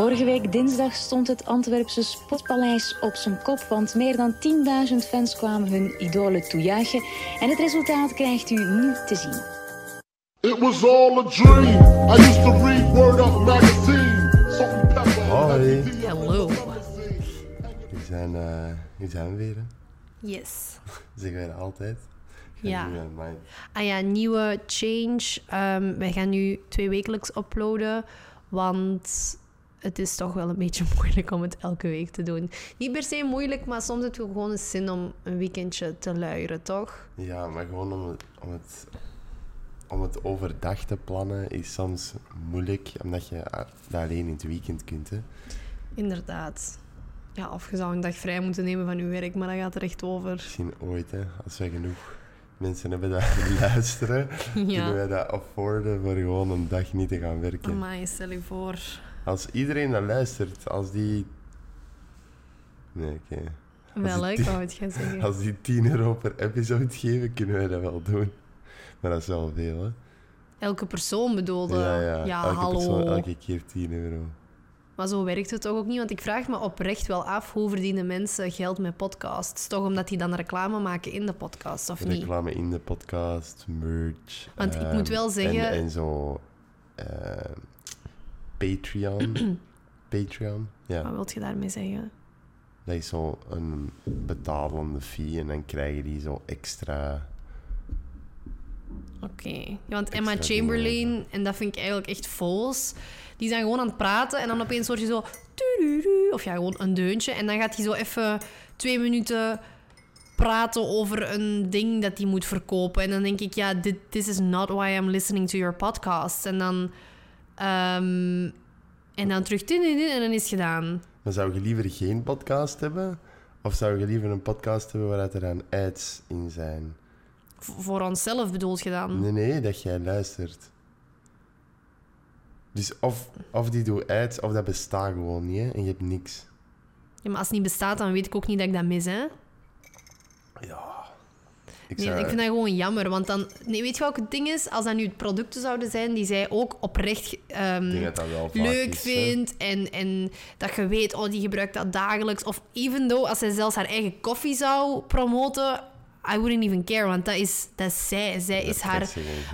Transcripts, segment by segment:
Vorige week dinsdag stond het Antwerpse Spotpaleis op zijn kop, want meer dan 10.000 fans kwamen hun idolen toejuichen. En het resultaat krijgt u nu te zien. It was all a dream. I used to read Word Up magazine. Hoi. Hallo. We zijn, eh hier zijn we weer. hè. Yes. Zeggen wij altijd. Ja. Ah ja, nieuwe change. Ehm, wij gaan nu twee wekelijks uploaden, want het is toch wel een beetje moeilijk om het elke week te doen. Niet per se moeilijk, maar soms heb je gewoon eens zin om een weekendje te luieren, toch? Ja, maar gewoon om het, om, het, om het overdag te plannen is soms moeilijk, omdat je dat alleen in het weekend kunt. Hè. Inderdaad. Ja, of je zou een dag vrij moeten nemen van je werk, maar dat gaat er echt over. Misschien ooit, hè, als we genoeg mensen hebben dat luisteren, kunnen wij dat afforden voor gewoon een dag niet te gaan werken. Maar stel je voor. Als iedereen dat luistert, als die... Nee, oké. Welk, die- wou het gaan zeggen. Als die 10 euro per episode geven, kunnen wij dat wel doen. Maar dat is wel veel, hè? Elke persoon bedoelde. ja, ja. elke hallo. persoon elke keer 10 euro. Maar zo werkt het toch ook niet? Want ik vraag me oprecht wel af hoe verdienen mensen geld met podcasts? Toch omdat die dan reclame maken in de podcast, of niet? Reclame in de podcast, merch. Want ik ehm, moet wel zeggen- En, en zo... eh, Patreon. Patreon, ja. Wat wil je daarmee zeggen? Dat is zo een betalende fee en dan krijgen die zo extra... Oké. Ja, want Emma Extra Chamberlain, en dat vind ik eigenlijk echt vols, die zijn gewoon aan het praten en dan opeens hoor je zo... Of ja, gewoon een deuntje. En dan gaat hij zo even twee minuten praten over een ding dat hij moet verkopen. En dan denk ik, ja, dit this is not why I'm listening to your podcast. En dan... ehm, en dan terug... tududu, En dan is het gedaan. Maar zou je liever geen podcast hebben? Of zou je liever een podcast hebben waar er dan ads in zijn? V- voor onszelf bedoeld gedaan. Nee, nee, dat jij luistert. Dus of, of die doet ads, of dat bestaat gewoon niet, hè, en je hebt niks. Ja, maar als het niet bestaat, dan weet ik ook niet dat ik dat mis, hè? Ik Nee, zou, ik vind dat gewoon jammer, want dan... Nee, weet je welk het ding is? Als dat nu producten zouden zijn die zij ook oprecht ehm, dat dat leuk is, hè. vindt en, en dat je weet, oh, die gebruikt dat dagelijks. Of even though, als zij zelfs haar eigen koffie zou promoten, I wouldn't even care, want dat is, dat is zij. Zij Dat is haar...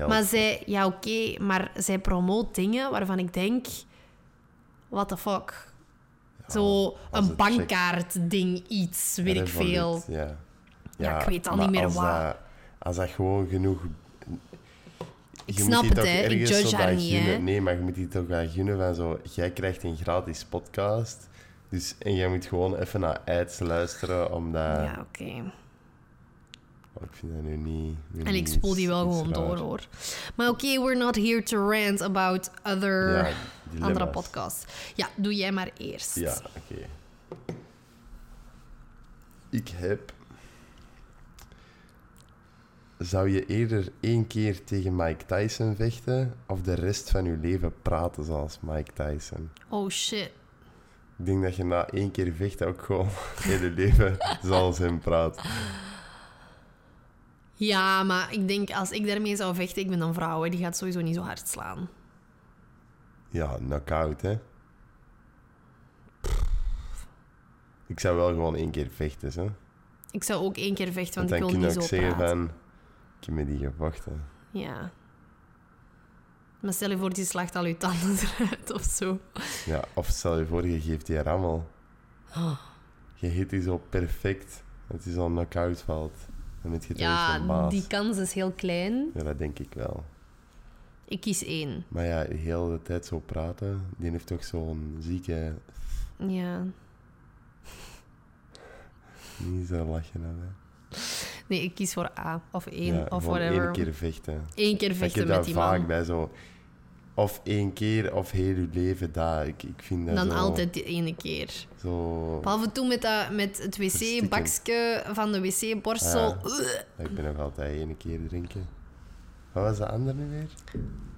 Maar zij... Ja, oké, maar zij promoot dingen waarvan ik denk... What the fuck? Zo een bankkaart-ding, iets, weet ik veel. Ja. Ja, ik weet al niet meer als wat. Dat, als dat gewoon genoeg... Ik je snap moet het, hè. Ik ergens judge haar niet, gunnen. Nee, maar je moet die toch wel gunnen van zo... Jij krijgt een gratis podcast. Dus, en jij moet gewoon even naar ads luisteren, omdat... Ja, oké. Oh, ik vind dat nu niet... nu En ik spoel die wel gewoon raar. door, hoor. Maar oké, we're not here to rant about other Ja, andere podcasts. Ja, doe jij maar eerst. Ja, oké. Ik heb... Zou je eerder één keer tegen Mike Tyson vechten of de rest van je leven praten zoals Mike Tyson? Oh shit. Ik denk dat je na één keer vechten ook gewoon heel je leven zoals hem praat. Ja, maar ik denk als ik daarmee zou vechten, ik ben een vrouw, hè, die gaat sowieso niet zo hard slaan. Ja, knockout, hè? Ik zou wel gewoon één keer vechten, hè? Ik zou ook één keer vechten, Want want, dan ik kun wil je niet ook zo zeggen praten. van... Heb met die gevochten. Ja. Maar stel je voor, die slacht al je tanden eruit of zo. Ja, of stel je voor, je geeft die rammel. Oh. Je hit die zo perfect, dat hij zo'n knock-out valt. Dan je het Ja, die kans is heel klein. Ja, dat denk ik wel. Ik kies één. Maar ja, de hele tijd zo praten, die heeft toch zo'n zieke... Ja. Niet zo lachen aan, hè. Nee, ik kies voor A. Of één, Ja, of gewoon whatever. één keer vechten. Eén keer ik vechten heb met dat die vaak man. bij zo... Of één keer, of heel je leven daar. Ik, ik vind dat Dan zo... altijd die ene keer. Zo... Behalve toen met, dat, met het wc-bakje van de wc-borstel. Ja, Ik ben nog altijd één keer drinken. Wat was de andere nu weer?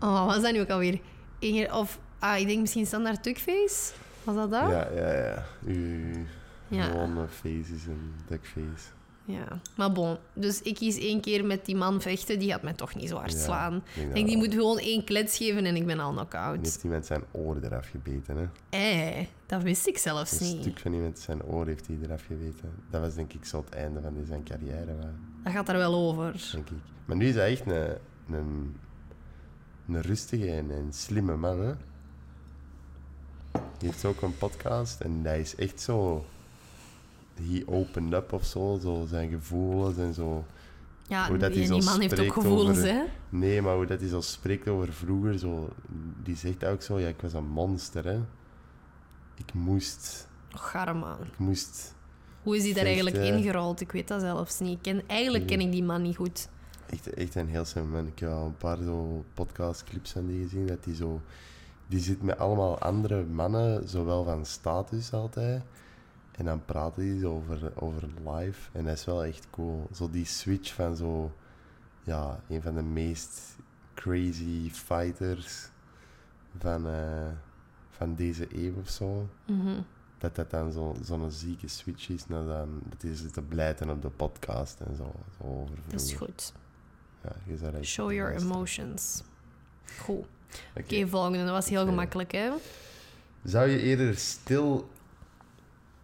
Oh, wat was dat nu ook alweer? Eén of, ah, ik denk misschien standaard tukface? Was dat dat? Ja, ja, ja. Uw Ja. gewone face is een duckface. Ja, maar bon. Dus ik kies één keer met die man vechten. Die gaat mij toch niet zo hard Ja, slaan. ik denk Ik dat denk, die wel. moet gewoon één klets geven en ik ben al En knock-out. heeft iemand zijn oor eraf gebeten, hè? Eh, dat wist ik zelfs Een niet. stuk van iemand zijn oor heeft hij eraf gebeten. Dat was denk ik zo het einde van zijn carrière, wa- Dat gaat er wel over. denk ik. Maar nu is hij echt een, een, een rustige en een slimme man, hè? Die heeft ook een podcast en hij is echt zo... He opened up of zo, zo zijn gevoelens en zo. Ja, Hoe dat die, die heeft ook gevoelens, over- hè? Nee, maar hoe dat hij zo spreekt over vroeger, zo, die zegt ook zo, ja, ik was een monster, hè. Ik moest, Och, man. ik moest Hoe is hij daar eigenlijk ingerold? Ik weet dat zelfs niet. Ik ken, eigenlijk ken ik die man niet goed. Echt, echt een heel slim man. Ik heb al een paar zo podcastclips van die gezien. Dat die zo... Die zit met allemaal andere mannen, zowel van status altijd. En dan praten die zo over, over live. En dat is wel echt cool. Zo die switch van zo... Ja, een van de meest crazy fighters van, eh, van deze eeuw of zo. Mhm. Dat dat dan zo- zo'n zieke switch is. naar dan, dat is te blijten op de podcast en zo. zo over Dat is goed. Ja, je zou dat echt Show your luisteren. emotions. Goed. Oké, volgende. Dat was heel gemakkelijk, hè? Zou je eerder stil,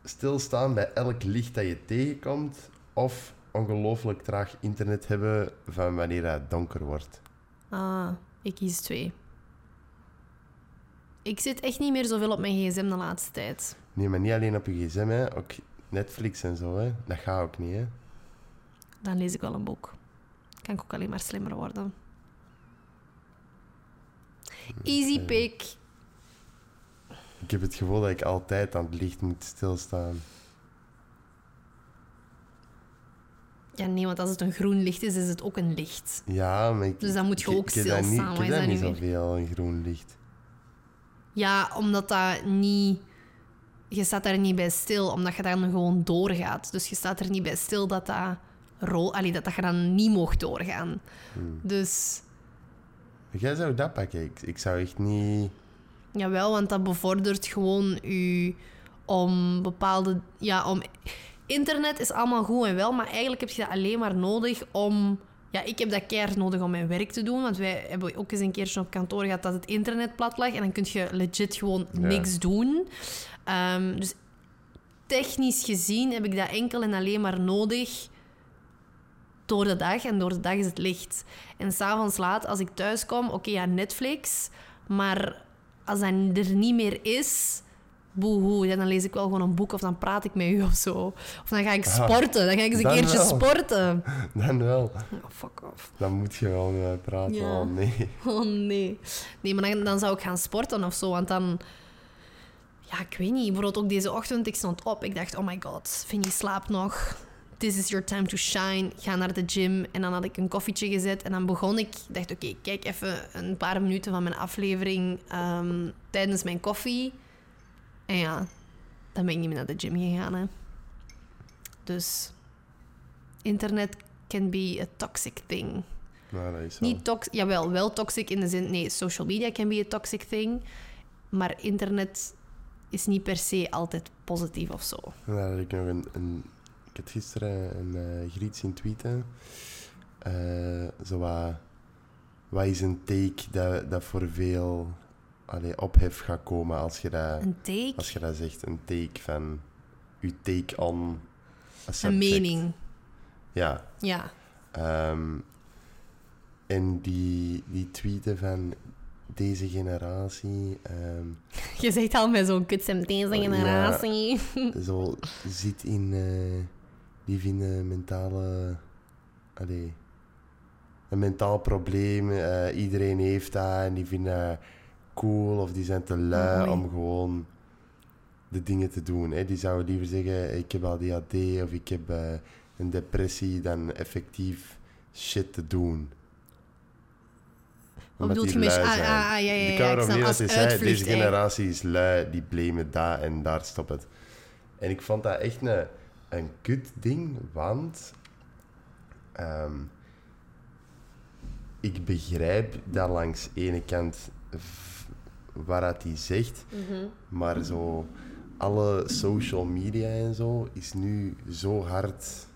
stilstaan bij elk licht dat je tegenkomt, of ongelooflijk traag internet hebben van wanneer het donker wordt? Ah, ik kies twee. Ik zit echt niet meer zoveel op mijn gsm de laatste tijd. Nee, maar niet alleen op je gsm, hè. ook Netflix en zo. Hè. Dat gaat ook niet. Hè. Dan lees ik wel een boek. Kan ik ook alleen maar slimmer worden. Easy pick. Ik heb het gevoel dat ik altijd aan het licht moet stilstaan. Ja, nee, want als het een groen licht is, is het ook een licht. Ja, maar ik, Dus dan moet je ik- ook ik dat niet- stilstaan, Ik heb dat niet zoveel, een groen licht. Ja, omdat dat niet... Je staat daar niet bij stil, omdat je dan gewoon doorgaat. Dus je staat er niet bij stil dat dat, rol, allee, dat, dat je dan niet mocht doorgaan. Hmm. Dus Jij zou dat pakken. Ik, ik zou echt niet... jawel, want dat bevordert gewoon u om bepaalde... Ja, om... Internet is allemaal goed en wel, maar eigenlijk heb je dat alleen maar nodig om... Ja, ik heb dat keihard nodig om mijn werk te doen, want wij hebben ook eens een keertje op kantoor gehad dat het internet plat lag en dan kun je legit gewoon Ja. niks doen. Ehm, dus technisch gezien heb ik dat enkel en alleen maar nodig door de dag. En door de dag is het licht. En s'avonds laat, als ik thuis kom, oké, ja, Netflix. Maar als dat er niet meer is, boehoe, dan lees ik wel gewoon een boek of dan praat ik met u of zo. Of dan ga ik sporten. Dan ga ik eens een dan keertje wel. sporten. Dan wel. Oh, fuck off. Dan moet je wel mij praten. Ja. Oh nee. Oh nee. Nee, maar dan, dan zou ik gaan sporten of zo. Want dan... Ja, ik weet niet. Bijvoorbeeld ook deze ochtend, ik stond op. Ik dacht, oh my god, Vinnie slaapt nog. This is your time to shine. Ga naar de gym. En dan had ik een koffietje gezet. En dan begon ik. Ik dacht, oké, kijk even een paar minuten van mijn aflevering ehm, tijdens mijn koffie. En ja, dan ben ik niet meer naar de gym gegaan. Hè. Dus internet can be a toxic thing. Nou, dat is wel. Niet toxic, jawel, wel toxic in de zin, nee, social media can be a toxic thing, maar internet is niet per se altijd positief of zo. Dan had ik nog een, een... Ik had gisteren een eh Griet zien tweeten. Eh, zo wat... Wat is een take dat, dat voor veel allee, ophef gaat komen als je dat, als je dat zegt? Een take van... Je take on... een mening. Ja. Ja. Ehm, en die, die tweeten van deze generatie... ehm, Je zegt al met zo'n kutsem deze Ja. generatie. zo zit in. eh, die vinden mentale. Allee, een mentaal probleem. eh, iedereen heeft dat en die vinden cool of die zijn te lui Mooi. om gewoon de dingen te doen. Hè. Die zouden liever zeggen: Ik heb ADHD of ik heb eh, een depressie dan effectief shit te doen. Wat bedoel je lui Ah, ah, ah, ja, ja, ja, kan ik als hij zei, uitvlucht, deze generatie is lui, die blamen dat en daar stopt het. En ik vond dat echt een, een kut ding, want ehm, ik begrijp dat langs de ene kant wat hij zegt, Mhm. maar zo alle social media en zo is nu zo hard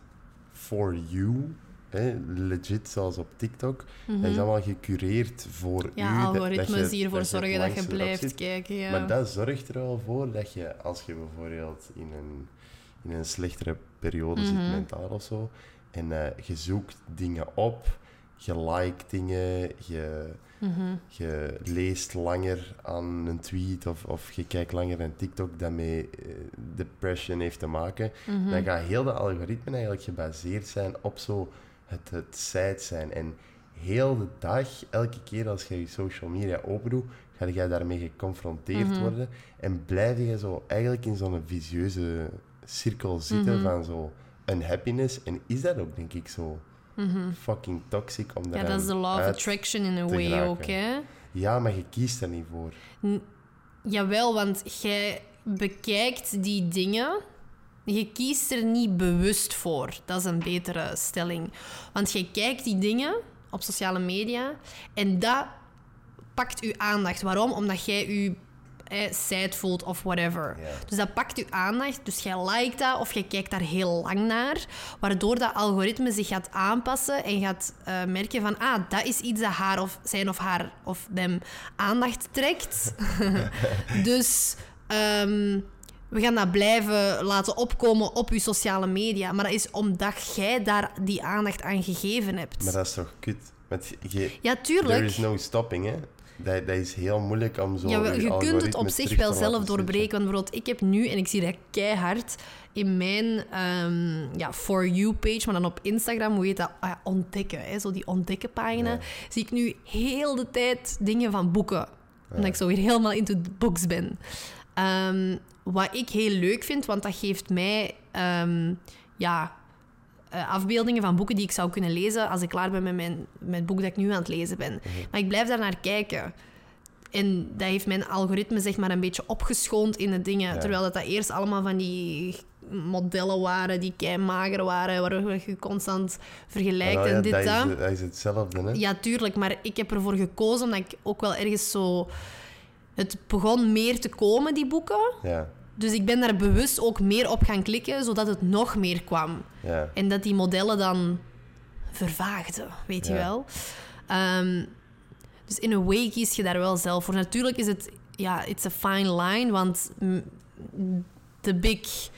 for you, hè, legit zoals op TikTok, dat is allemaal gecureerd voor u. Mhm. Ja, dat- algoritmes dat je- die ervoor dat je zorgen dat je blijft kijken. Ja. Maar dat zorgt er wel voor dat je, als je bijvoorbeeld in een, in een slechtere periode zit, Mhm. mentaal of zo, en eh, je zoekt dingen op, je liked dingen, je, Mhm. je leest langer aan een tweet of, of je kijkt langer naar TikTok dat met eh, depression heeft te maken, Mhm. dan gaat heel de algoritme eigenlijk gebaseerd zijn op zo het, het site zijn. En heel de dag, elke keer als je je social media opendoet, ga je daarmee geconfronteerd worden. En blijf je zo eigenlijk in zo'n visieuze cirkel zitten Mhm. van zo unhappiness. En is dat ook, denk ik, zo fucking toxic om daar Mhm. Ja, dat is de law of attraction in a way geraken. ook, hè? Ja, maar je kiest er niet voor. Jawel, want jij bekijkt die dingen. Je kiest er niet bewust voor. Dat is een betere stelling. Want je kijkt die dingen op sociale media en dat pakt uw aandacht. Waarom? Omdat jij je eh, sad voelt of whatever. Dus dat pakt uw aandacht. Dus jij liked dat of je kijkt daar heel lang naar. Waardoor dat algoritme zich gaat aanpassen en gaat eh, merken van... Ah, dat is iets dat haar of zijn of haar of hem aandacht trekt. dus... ehm, we gaan dat blijven laten opkomen op je sociale media. Maar dat is omdat jij daar die aandacht aan gegeven hebt. Maar dat is toch kut? Je, Ja, there tuurlijk. is no stopping, hè? Dat, dat is heel moeilijk om zo... Ja, wel, je kunt het op zich wel zelf doorbreken. Want bijvoorbeeld, ik heb nu, en ik zie dat keihard in mijn ehm, ja, For You-page, maar dan op Instagram, hoe heet dat? Ah, ja, ontdekken, hè? zo die ontdekken-pagina. Ja. Zie ik nu heel de tijd dingen van boeken. Omdat ik zo weer helemaal into books ben. Ehm, wat ik heel leuk vind, want dat geeft mij ehm, ja, eh, afbeeldingen van boeken die ik zou kunnen lezen als ik klaar ben met, mijn, met het boek dat ik nu aan het lezen ben. Maar ik blijf daar naar kijken. En dat heeft mijn algoritme zeg maar een beetje opgeschoond in de dingen. Ja. Terwijl dat, dat eerst allemaal van die modellen waren die kei mager waren, waar je constant vergelijkt Wel, ja, en dit dat, dat. is, dat is hetzelfde, hè? Ja, tuurlijk. Maar ik heb ervoor gekozen omdat ik ook wel ergens zo... Het begon meer te komen, die boeken. Ja, Dus ik ben daar bewust ook meer op gaan klikken, zodat het nog meer kwam. ja. En dat die modellen dan vervaagden, weet je wel. Ehm, dus in a way kies je daar wel zelf voor. Natuurlijk is het, ja, it's a fine line, want de big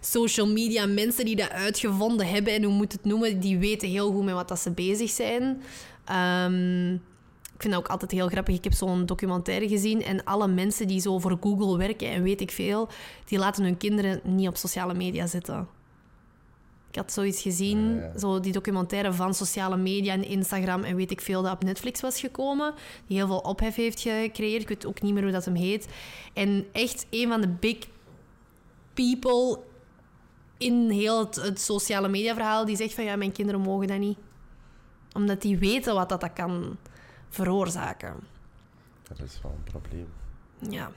social media mensen die dat uitgevonden hebben, en hoe moet het noemen, die weten heel goed met wat dat ze bezig zijn. Ehm, ik vind dat ook altijd heel grappig. Ik heb zo'n documentaire gezien en alle mensen die zo voor Google werken en weet ik veel, die laten hun kinderen niet op sociale media zitten. Ik had zoiets gezien, Ja, ja. zo die documentaire van sociale media en Instagram en weet ik veel dat op Netflix was gekomen, die heel veel ophef heeft gecreëerd. Ik weet ook niet meer hoe dat hem heet. En echt een van de big people in heel het, het sociale media verhaal die zegt van ja, mijn kinderen mogen dat niet. Omdat die weten wat dat, dat kan veroorzaken. Dat is wel een probleem. Ja.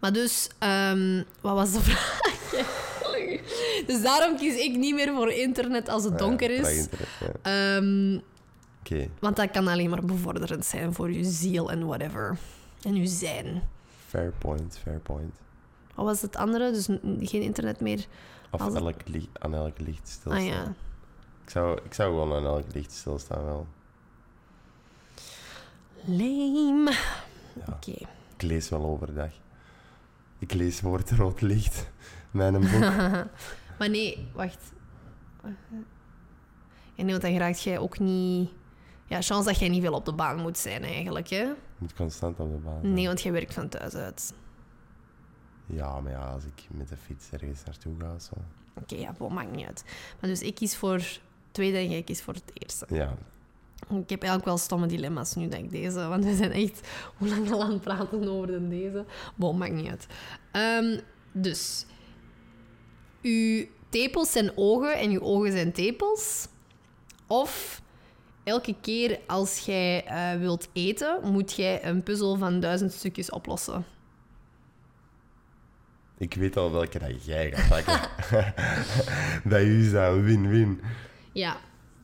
Maar dus, ehm, wat was de vraag? dus daarom kies ik niet meer voor internet als het donker Ja, traag is. internet, ja. Ehm, Oké, want dat kan alleen maar bevorderend zijn voor je ziel en whatever. En je zijn. fair point, fair point. Wat was het andere? Dus geen internet meer. Of Als- elk licht, aan elk licht stilstaan. Ah ja. ik, zou, ik zou gewoon aan elk licht stilstaan wel. Lame. Ja. Oké. Ik lees wel overdag. Ik lees Woord Rood Licht, mijn boek. Maar nee, wacht. En nee, want dan raakt jij ook niet... Ja, chance dat jij niet veel op de baan moet zijn eigenlijk, hè? Ik moet constant op de baan zijn. Nee, want jij werkt van thuis uit. Ja, maar ja, als ik met de fiets ergens naartoe ga, zo. Oké, ja, dat maakt niet uit. Maar dus ik kies voor het tweede en jij kiest voor het eerste. Ja, Ik heb eigenlijk wel stomme dilemma's nu dat ik deze... Want we zijn echt hoe lang al aan het praten over de deze. Bon, maakt niet uit. Ehm, dus... Uw tepels zijn ogen en uw ogen zijn tepels. Of elke keer als jij eh, wilt eten, moet jij een puzzel van duizend stukjes oplossen. ik weet al welke dat jij gaat pakken. U is dat win-win. Ja,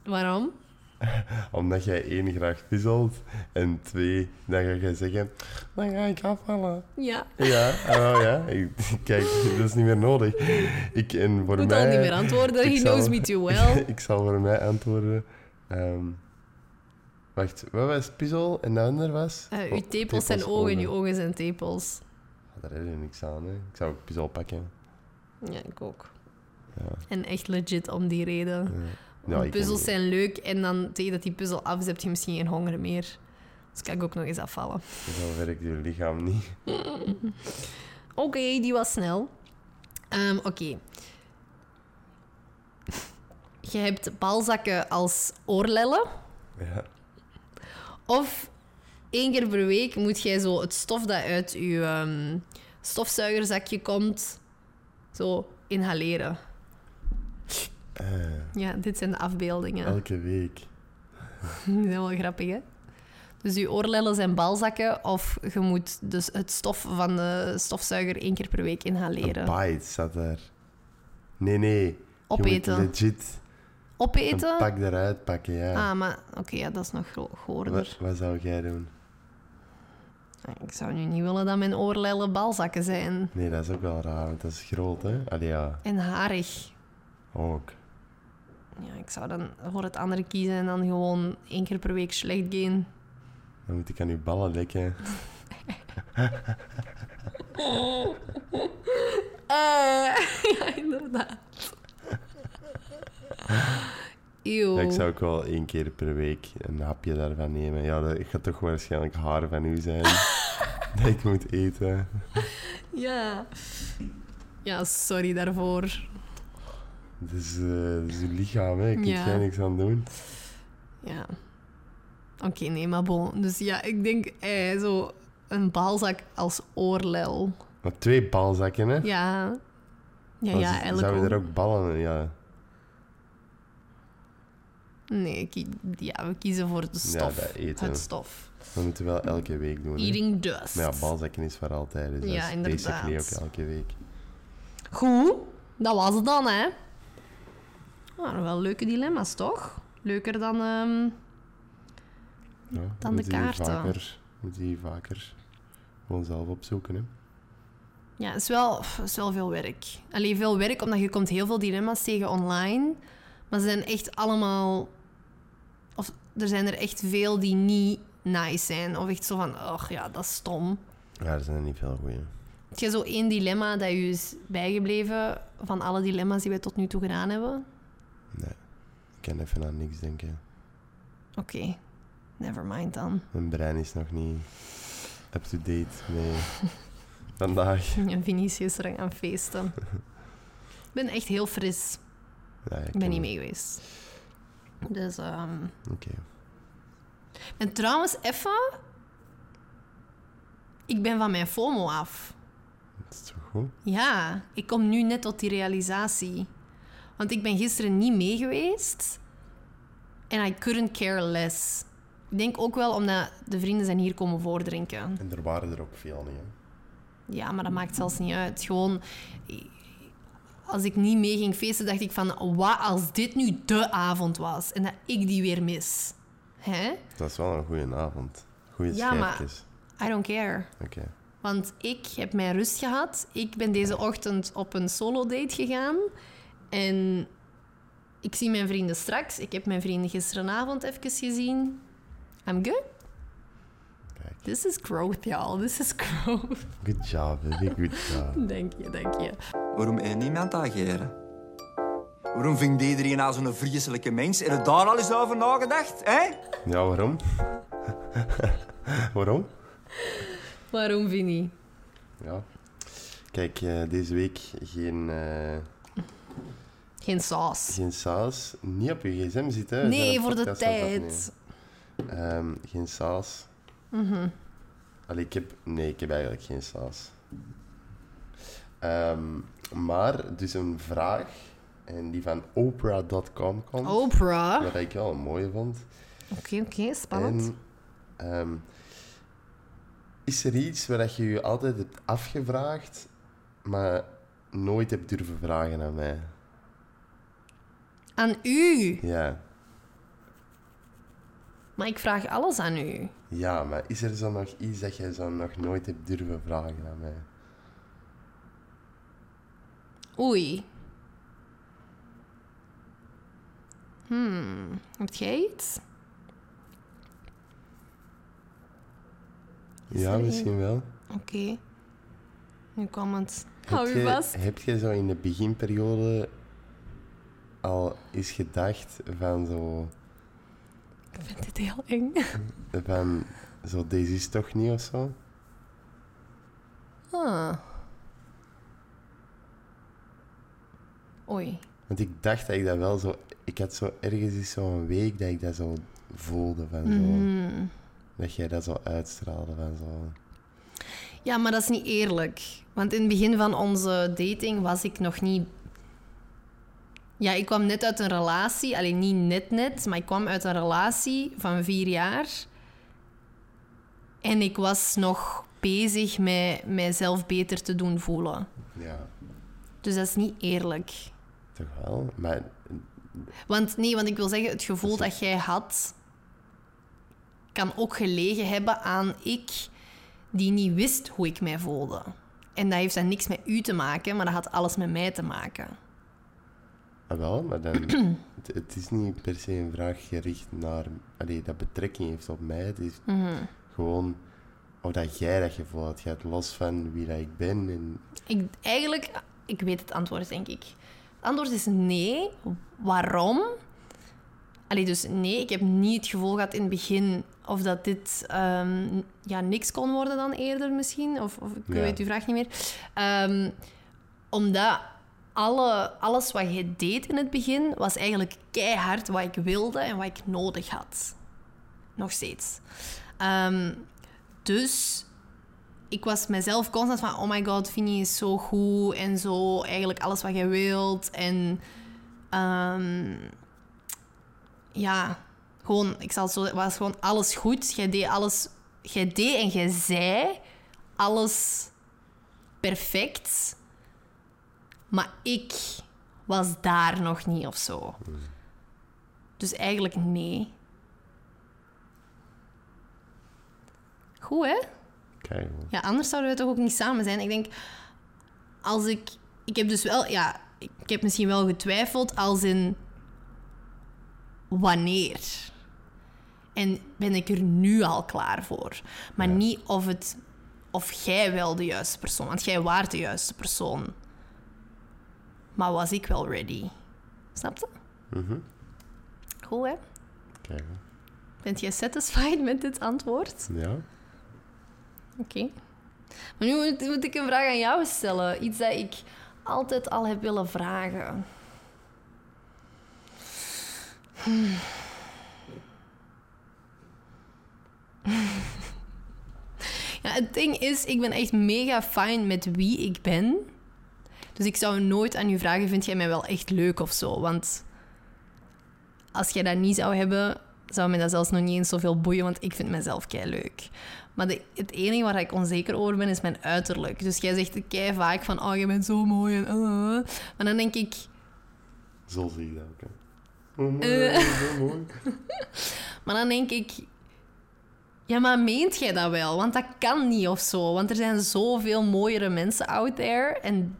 waarom? Omdat jij één graag puzzelt en twee, dan ga je zeggen, dan ga ik afvallen. Ja. Ja, oh ja. Ik- Kijk, dat is niet meer nodig. Ik, en voor Moet mij, al niet meer antwoorden. He zal- knows me too well. ik zal voor mij antwoorden. ehm, wacht, wat was puzzel en de ander was? Oh, uw tepels zijn tepels, ogen, ogen. uw ogen zijn tepels. Ah, daar heb je niks aan, hè. Ik zou ook puzzel pakken. Ja, ik ook. Ja. En echt legit om die reden. Ja. Ja, ik puzzels zijn leuk en dan tegen dat die puzzel af is, heb je misschien geen honger meer. Dus kan ik ook nog eens afvallen. Zo werkt je lichaam niet. Oké, die was snel. Ehm, Oké. Je hebt balzakken als oorlellen. Ja. Of één keer per week moet jij zo het stof dat uit je ehm, stofzuigerzakje komt, zo inhaleren. Eh, Ja, dit zijn de afbeeldingen. elke week. Die zijn wel grappig, hè? Dus je oorlellen zijn balzakken of je moet dus het stof van de stofzuiger één keer per week Een inhaleren. bite staat daar. Nee, nee. Opeten. legit Opeten? een pak eruit pakken, ja. Ah, maar oké, ja, dat is nog gro- goorder. wat, wat zou jij doen? Ik zou nu niet willen dat mijn oorlellen balzakken zijn. Nee, dat is ook wel raar, want dat is groot, hè? Allee, ja, En harig. ook. Ja, ik zou dan voor het andere kiezen en dan gewoon één keer per week slecht gaan. Dan moet ik aan uw ballen likken. Eh, ja, inderdaad. Ja, ik zou ook wel één keer per week een hapje daarvan nemen. Ja, dat gaat toch waarschijnlijk haar van u zijn. dat ik moet eten. Ja. Ja, sorry daarvoor. Het is, eh, is uw lichaam, hè. Ik kan Ja. niks aan doen. Ja. Oké, nee, maar bon. Dus ja, ik denk eh, zo een balzak als oorlel. Maar twee balzakken, hè? Ja. Ja, ja, eigenlijk Zou je er ook ballen in? Ja, Nee, ja, we kiezen voor de stof. dat eten. Het stof. dat moeten we wel elke week doen. hè. Eating dust. Maar ja, balzakken is voor altijd. Dus Ja, dat is inderdaad. basically ook elke week. Goed, dat was het dan, hè. Nou, wel leuke dilemma's, toch? Leuker dan... ehm, Ja, Dan de kaarten. Vaker, moet je vaker gewoon zelf opzoeken, hè. Ja, het is wel, het is wel veel werk. Alleen veel werk, omdat je komt heel veel dilemma's tegen online. Maar ze zijn echt allemaal... Of er zijn er echt veel die niet nice zijn. Of echt zo van, oh ja, dat is stom. Ja, er zijn er niet veel goeie. Heb je zo één dilemma dat je is bijgebleven van alle dilemma's die wij tot nu toe gedaan hebben? Nee, ik kan even aan niks denken. Oké, never mind dan. Mijn brein is nog niet up-to-date mee vandaag. En Vinicius is er aan feesten. Ik ben echt heel fris. Ja, Ik ben niet mee geweest. Dus, ehm Oké. En trouwens, even... Ik ben van mijn FOMO af. Dat is toch goed? Ja, ik kom nu net tot die realisatie. Want ik ben gisteren niet mee geweest. En I couldn't care less. Ik denk ook wel omdat de vrienden zijn hier komen voordrinken. En er waren er ook veel niet, hè. Ja, maar dat maakt zelfs niet uit. Gewoon, als ik niet mee ging feesten, dacht ik van... Wat als dit nu de avond was en dat ik die weer mis? Hè? Dat is wel een goede avond. Goeie Ja, maar-. I don't care. Oké. Want ik heb mijn rust gehad. Ik ben deze ochtend op een solo-date gegaan. En ik zie mijn vrienden straks. Ik heb mijn vrienden gisteravond even gezien. I'm good. Kijk. This is growth, y'all. This is growth. Good job, baby. Good job. Dank je, dank je. Waarom hij niemand ageren? Waarom vindt iedereen nou zo'n vreselijke mens? Heb je daar al eens over nagedacht, hè? Ja, waarom? waarom? Waarom, Vinnie? Ja. Kijk, eh, deze week geen, eh, Geen saus. geen saus. Niet op je gsm zitten. hè. Nee, voor de tijd. Ehm, geen saus. Mhm. Allee, ik heb... Nee, ik heb eigenlijk geen saus. Ehm, maar, dus een vraag, en die van Oprah.com komt. Oprah. Wat ik wel een mooie vond. Oké, oké, spannend. En, ehm, is er iets waar dat je je altijd hebt afgevraagd, maar nooit hebt durven vragen aan mij? Aan u. Ja. Maar ik vraag alles aan u. Ja, maar is er zo nog iets dat jij zo nog nooit hebt durven vragen aan mij? Oei. Hmm, heb jij iets? Is ja, misschien wel. Oké. Nu kwam het. Heb Hou je je- vast. Heb je zo in de beginperiode al eens gedacht van zo... Ik vind dit heel eng. Van, zo, deze is toch niet of zo? Ah. Oei. Want ik dacht dat ik dat wel zo... Ik had zo ergens eens zo'n week dat ik dat zo voelde van zo... Mhm. Dat jij dat zo uitstraalde van zo... Ja, maar dat is niet eerlijk. Want in het begin van onze dating was ik nog niet. Ja, ik kwam net uit een relatie. Alleen niet net net, maar ik kwam uit een relatie van vier jaar. En ik was nog bezig met mijzelf beter te doen voelen. Ja, Dus dat is niet eerlijk. toch wel? Maar Want nee, want ik wil zeggen, het gevoel dat jij had, kan ook gelegen hebben aan ik die niet wist hoe ik mij voelde. En dat heeft dan niks met u te maken, maar dat had alles met mij te maken. ah, wel, maar dan... het, het is niet per se een vraag gericht naar... Allee, dat betrekking heeft op mij. Het is gewoon... Of dat jij dat gevoel had. Je gaat los van wie dat ik ben. En, Ik, eigenlijk, ik weet het antwoord, denk ik. Het antwoord is nee. Waarom? Allee, dus nee, ik heb niet het gevoel gehad in het begin of dat dit ehm, ja, niks kon worden dan eerder misschien. Of, of ik Ja. weet uw vraag niet meer. Ehm, omdat alle, alles wat je deed in het begin was eigenlijk keihard wat ik wilde en wat ik nodig had. Nog steeds. Ehm, dus ik was mezelf constant van... Oh my god, Vinnie is zo goed en zo. Eigenlijk alles wat je wilt. En... ja, gewoon... Ik zal het zo... Was gewoon alles goed. Jij deed alles... Jij deed en jij zei alles perfect. Maar ik was daar nog niet of zo. Dus eigenlijk nee. Goed, hè? kijk, Ja, anders zouden we toch ook niet samen zijn. Ik denk, als ik... Ik heb dus wel... Ja, ik heb misschien wel getwijfeld als in... Wanneer? En ben ik er nu al klaar voor? Maar Ja. niet of het... Of jij wel de juiste persoon... Want jij waart de juiste persoon. Maar was ik wel ready? Snap je? Mhm. Goed, hè? kijk. Bent jij satisfied met dit antwoord? Ja? Oké. Maar nu moet, moet ik een vraag aan jou stellen. Iets dat ik altijd al heb willen vragen. Ja, het ding is, ik ben echt mega fijn met wie ik ben. Dus ik zou nooit aan u vragen, vind jij mij wel echt leuk of zo? Want als jij dat niet zou hebben, zou mij dat zelfs nog niet eens zoveel boeien, want ik vind mezelf kei leuk. Maar het enige waar ik onzeker over ben, is mijn uiterlijk. Dus jij zegt kei vaak van, oh, je bent zo mooi en... uh. Maar dan denk ik, Zo zie je dat ook. Oh, mooi, Eh. mooi. maar dan denk ik, ja, maar meent jij dat wel? Want dat kan niet of zo. Want er zijn zoveel mooiere mensen out there. En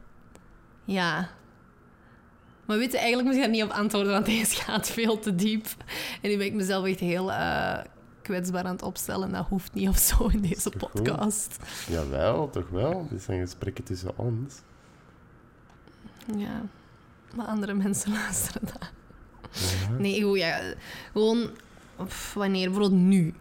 ja. Maar weet je, eigenlijk moet je daar niet op antwoorden, want deze gaat veel te diep. En nu ben ik mezelf echt heel eh, kwetsbaar aan het opstellen. Dat hoeft niet of zo in deze goed? podcast. Jawel, toch wel. Dit zijn gesprekken tussen ons. Ja, maar andere mensen luisteren dat. Nee, goed, ja. Gewoon, pff, wanneer? Bijvoorbeeld nu.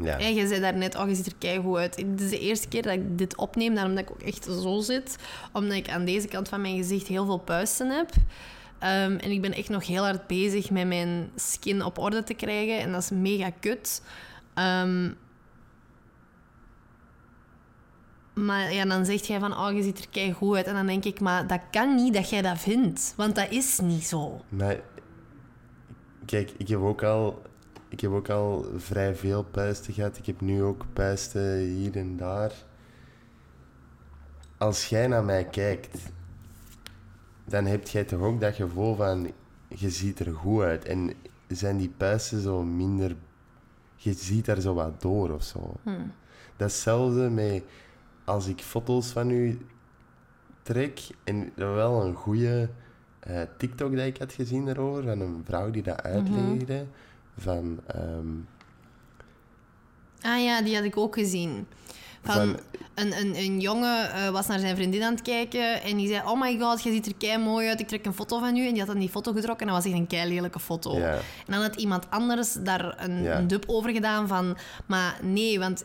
Ja. Ja, je zei daarnet, oh, je ziet er keigoed uit. Dit is de eerste keer dat ik dit opneem, daarom dat ik ook echt zo zit. Omdat ik aan deze kant van mijn gezicht heel veel puisten heb. Ehm, en ik ben echt nog heel hard bezig met mijn skin op orde te krijgen. En dat is mega kut. Ehm, maar ja, dan zegt jij van, oh, je ziet er keigoed uit. En dan denk ik, maar dat kan niet dat jij dat vindt. Want dat is niet zo. Maar kijk, ik heb ook al, ik heb ook al vrij veel puisten gehad. Ik heb nu ook puisten hier en daar. Als jij naar mij kijkt, dan heb jij toch ook dat gevoel van je ziet er goed uit. En zijn die puisten zo minder je ziet daar zo wat door of zo. Hmm. Dat is hetzelfde met als ik foto's van u trek en wel een goede eh, TikTok dat ik had gezien daarover, van een vrouw die dat uitlegde, van... ehm, Ah ja, die had ik ook gezien. Van, Van- een, een, een jongen eh, was naar zijn vriendin aan het kijken en die zei: Oh my god, je ziet er kei mooi uit. Ik trek een foto van u. En die had dan die foto getrokken en dat was echt een kei lelijke foto. En dan had iemand anders daar een dub over gedaan van: Maar nee, want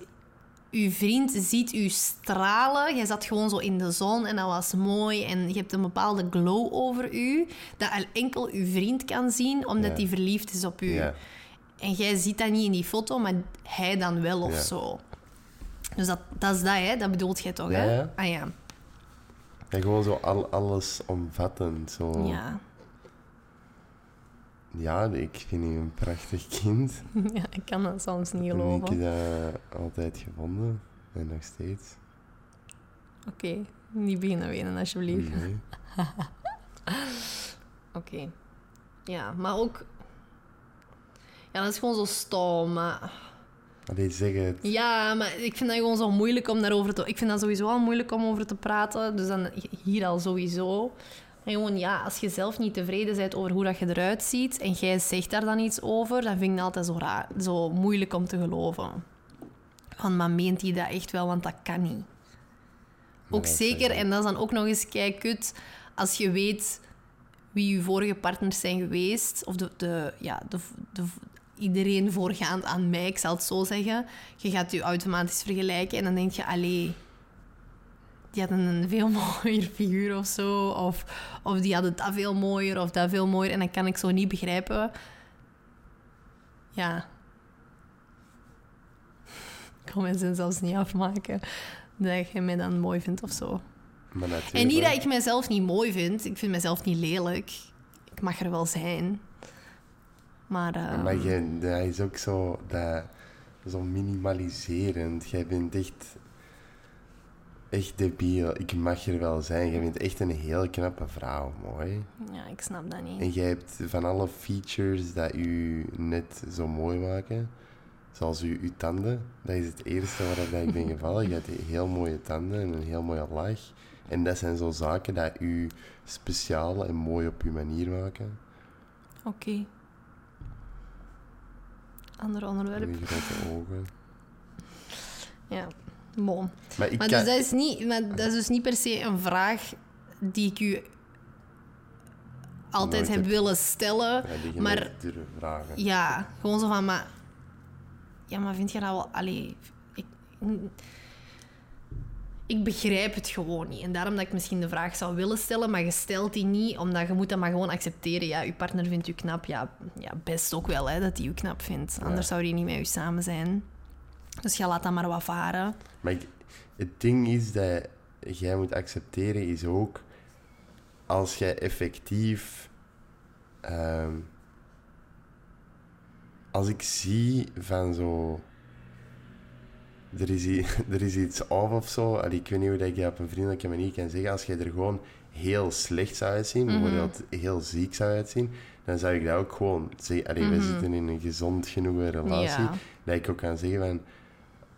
uw vriend ziet u stralen. Jij zat gewoon zo in de zon en dat was mooi. En je hebt een bepaalde glow over u, dat enkel uw vriend kan zien, omdat Ja. hij verliefd is op u. Ja. En jij ziet dat niet in die foto, maar hij dan wel of Ja. zo. Dus dat, dat is dat, hè? Dat bedoelt jij toch, hè? Ah ja. En gewoon zo al, alles omvattend. Zo. Ja. Ja, ik vind u een prachtig kind. ja, ik kan dat soms niet En ik geloven. heb dat altijd gevonden. En nog steeds. Oké, niet beginnen wenen, alsjeblieft. Nee. Oké. Ja, maar ook... Ja, dat is gewoon zo stom, maar... Allee, zeg het. Ja, maar ik vind dat gewoon zo moeilijk om daarover te... Ik vind dat sowieso al moeilijk om over te praten. Dus dan hier al sowieso. En gewoon, ja, als je zelf niet tevreden bent over hoe dat je eruit ziet... en jij zegt daar dan iets over... dan vind ik dat altijd zo, raar, zo moeilijk om te geloven. Van, maar meent hij dat echt wel? Want dat kan niet. Ook zeker, en dat is dan ook nog eens kei kut... als je weet wie je vorige partners zijn geweest... of de, de, ja, de, de, iedereen voorgaand aan mij, ik zal het zo zeggen. Je gaat je automatisch vergelijken en dan denk je... Allee, die hadden een veel mooier figuur of zo. Of, of die hadden dat veel mooier of dat veel mooier. En dan kan ik zo niet begrijpen... Ja. Ik kan mijn zin zelfs niet afmaken. Dat je mij dan mooi vindt of zo. Maar. En niet dat ik mezelf niet mooi vind. Ik vind mezelf niet lelijk. Ik mag er wel zijn. Maar... eh, Maar je, dat is ook zo, dat, zo minimaliserend. Jij bent echt, echt debiel. Ik mag er wel zijn. Jij bent echt een heel knappe vrouw, mooi. Ja, ik snap dat niet. En jij hebt van alle features dat u net zo mooi maken, zoals uw, uw tanden, dat is het eerste waar dat ik ben gevallen. Je hebt heel mooie tanden en een heel mooie lach. En dat zijn zo zaken dat u speciaal en mooi op uw manier maken. Oké. Ander En onderwerp. grote ogen. Ja, bon. Maar ik Maar, kan... dus dat, is niet, maar dat is dus niet per se een vraag die ik u altijd heb heb- willen stellen. Ja, maar vragen. ja, gewoon zo van, maar... Ja, maar vind je dat wel... Allee, ik, ik begrijp het gewoon niet. En daarom dat ik misschien de vraag zou willen stellen, maar je stelt die niet, omdat je moet dat maar gewoon accepteren. Ja, je partner vindt u knap. Ja, ja best ook wel, hè, dat hij u knap vindt. Anders zou hij niet met u samen zijn. Dus je laat dat maar wat varen. Maar ik- het ding is dat jij moet accepteren, is ook als jij effectief. ehm, als ik zie van zo. Er is, er is iets af of zo. Allee, ik weet niet hoe dat ik dat op een vriendelijke manier kan zeggen. Als jij er gewoon heel slecht zou uitzien, bijvoorbeeld heel ziek zou uitzien, dan zou ik dat ook gewoon zeggen. Allee, wij zitten in een gezond genoeg relatie. Ja. Dat ik ook kan zeggen van.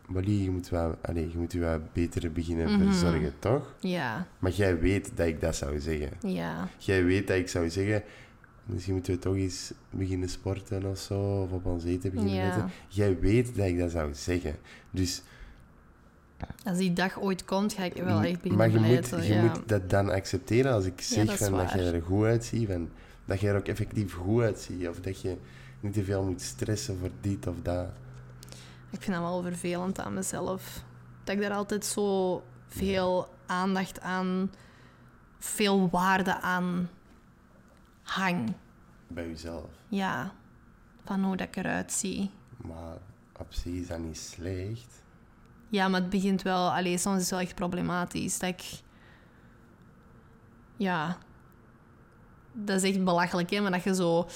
Molly, je moet, wel, allee, je moet je wel beter beginnen verzorgen, toch? Ja, Maar jij weet dat ik dat zou zeggen. ja. Jij weet dat ik zou zeggen... Misschien moeten we toch eens beginnen sporten of zo. Of op ons eten beginnen Ja. letten. Jij weet dat ik dat zou zeggen. Dus, Als die dag ooit komt, ga ik wel echt beginnen maar je, moet, je ja. moet dat dan accepteren als ik zeg dat van dat waar. je er goed uitziet. Van, dat je er ook effectief goed uitziet. Of dat je niet te veel moet stressen voor dit of dat. Ik vind dat wel vervelend aan mezelf. Dat ik daar altijd zo veel aandacht aan, veel waarde aan hang. Bij jezelf. Ja, van hoe dat ik eruit zie. Maar op zich is dat niet slecht. Ja, maar het begint wel... Allee, soms is het wel echt problematisch. Dat ik... Ja... Dat is echt belachelijk, hè. Maar dat je zo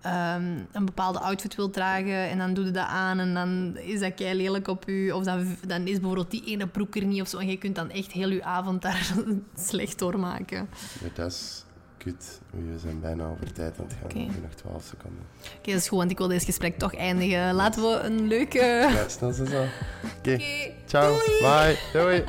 ehm, een bepaalde outfit wilt dragen en dan doe je dat aan en dan is dat kei lelijk op u. Of dan, dan is bijvoorbeeld die ene broek er niet of zo. En je kunt dan echt heel je avond daar slecht doormaken. Maar dat is kut. We zijn bijna over tijd aan het gaan. Hebben nog 12 seconden. Oké, dat is goed, want ik wil deze gesprek toch eindigen. Laten we een leuke... Ja, snel zo. zo. Oké, ciao. Bye. Doei.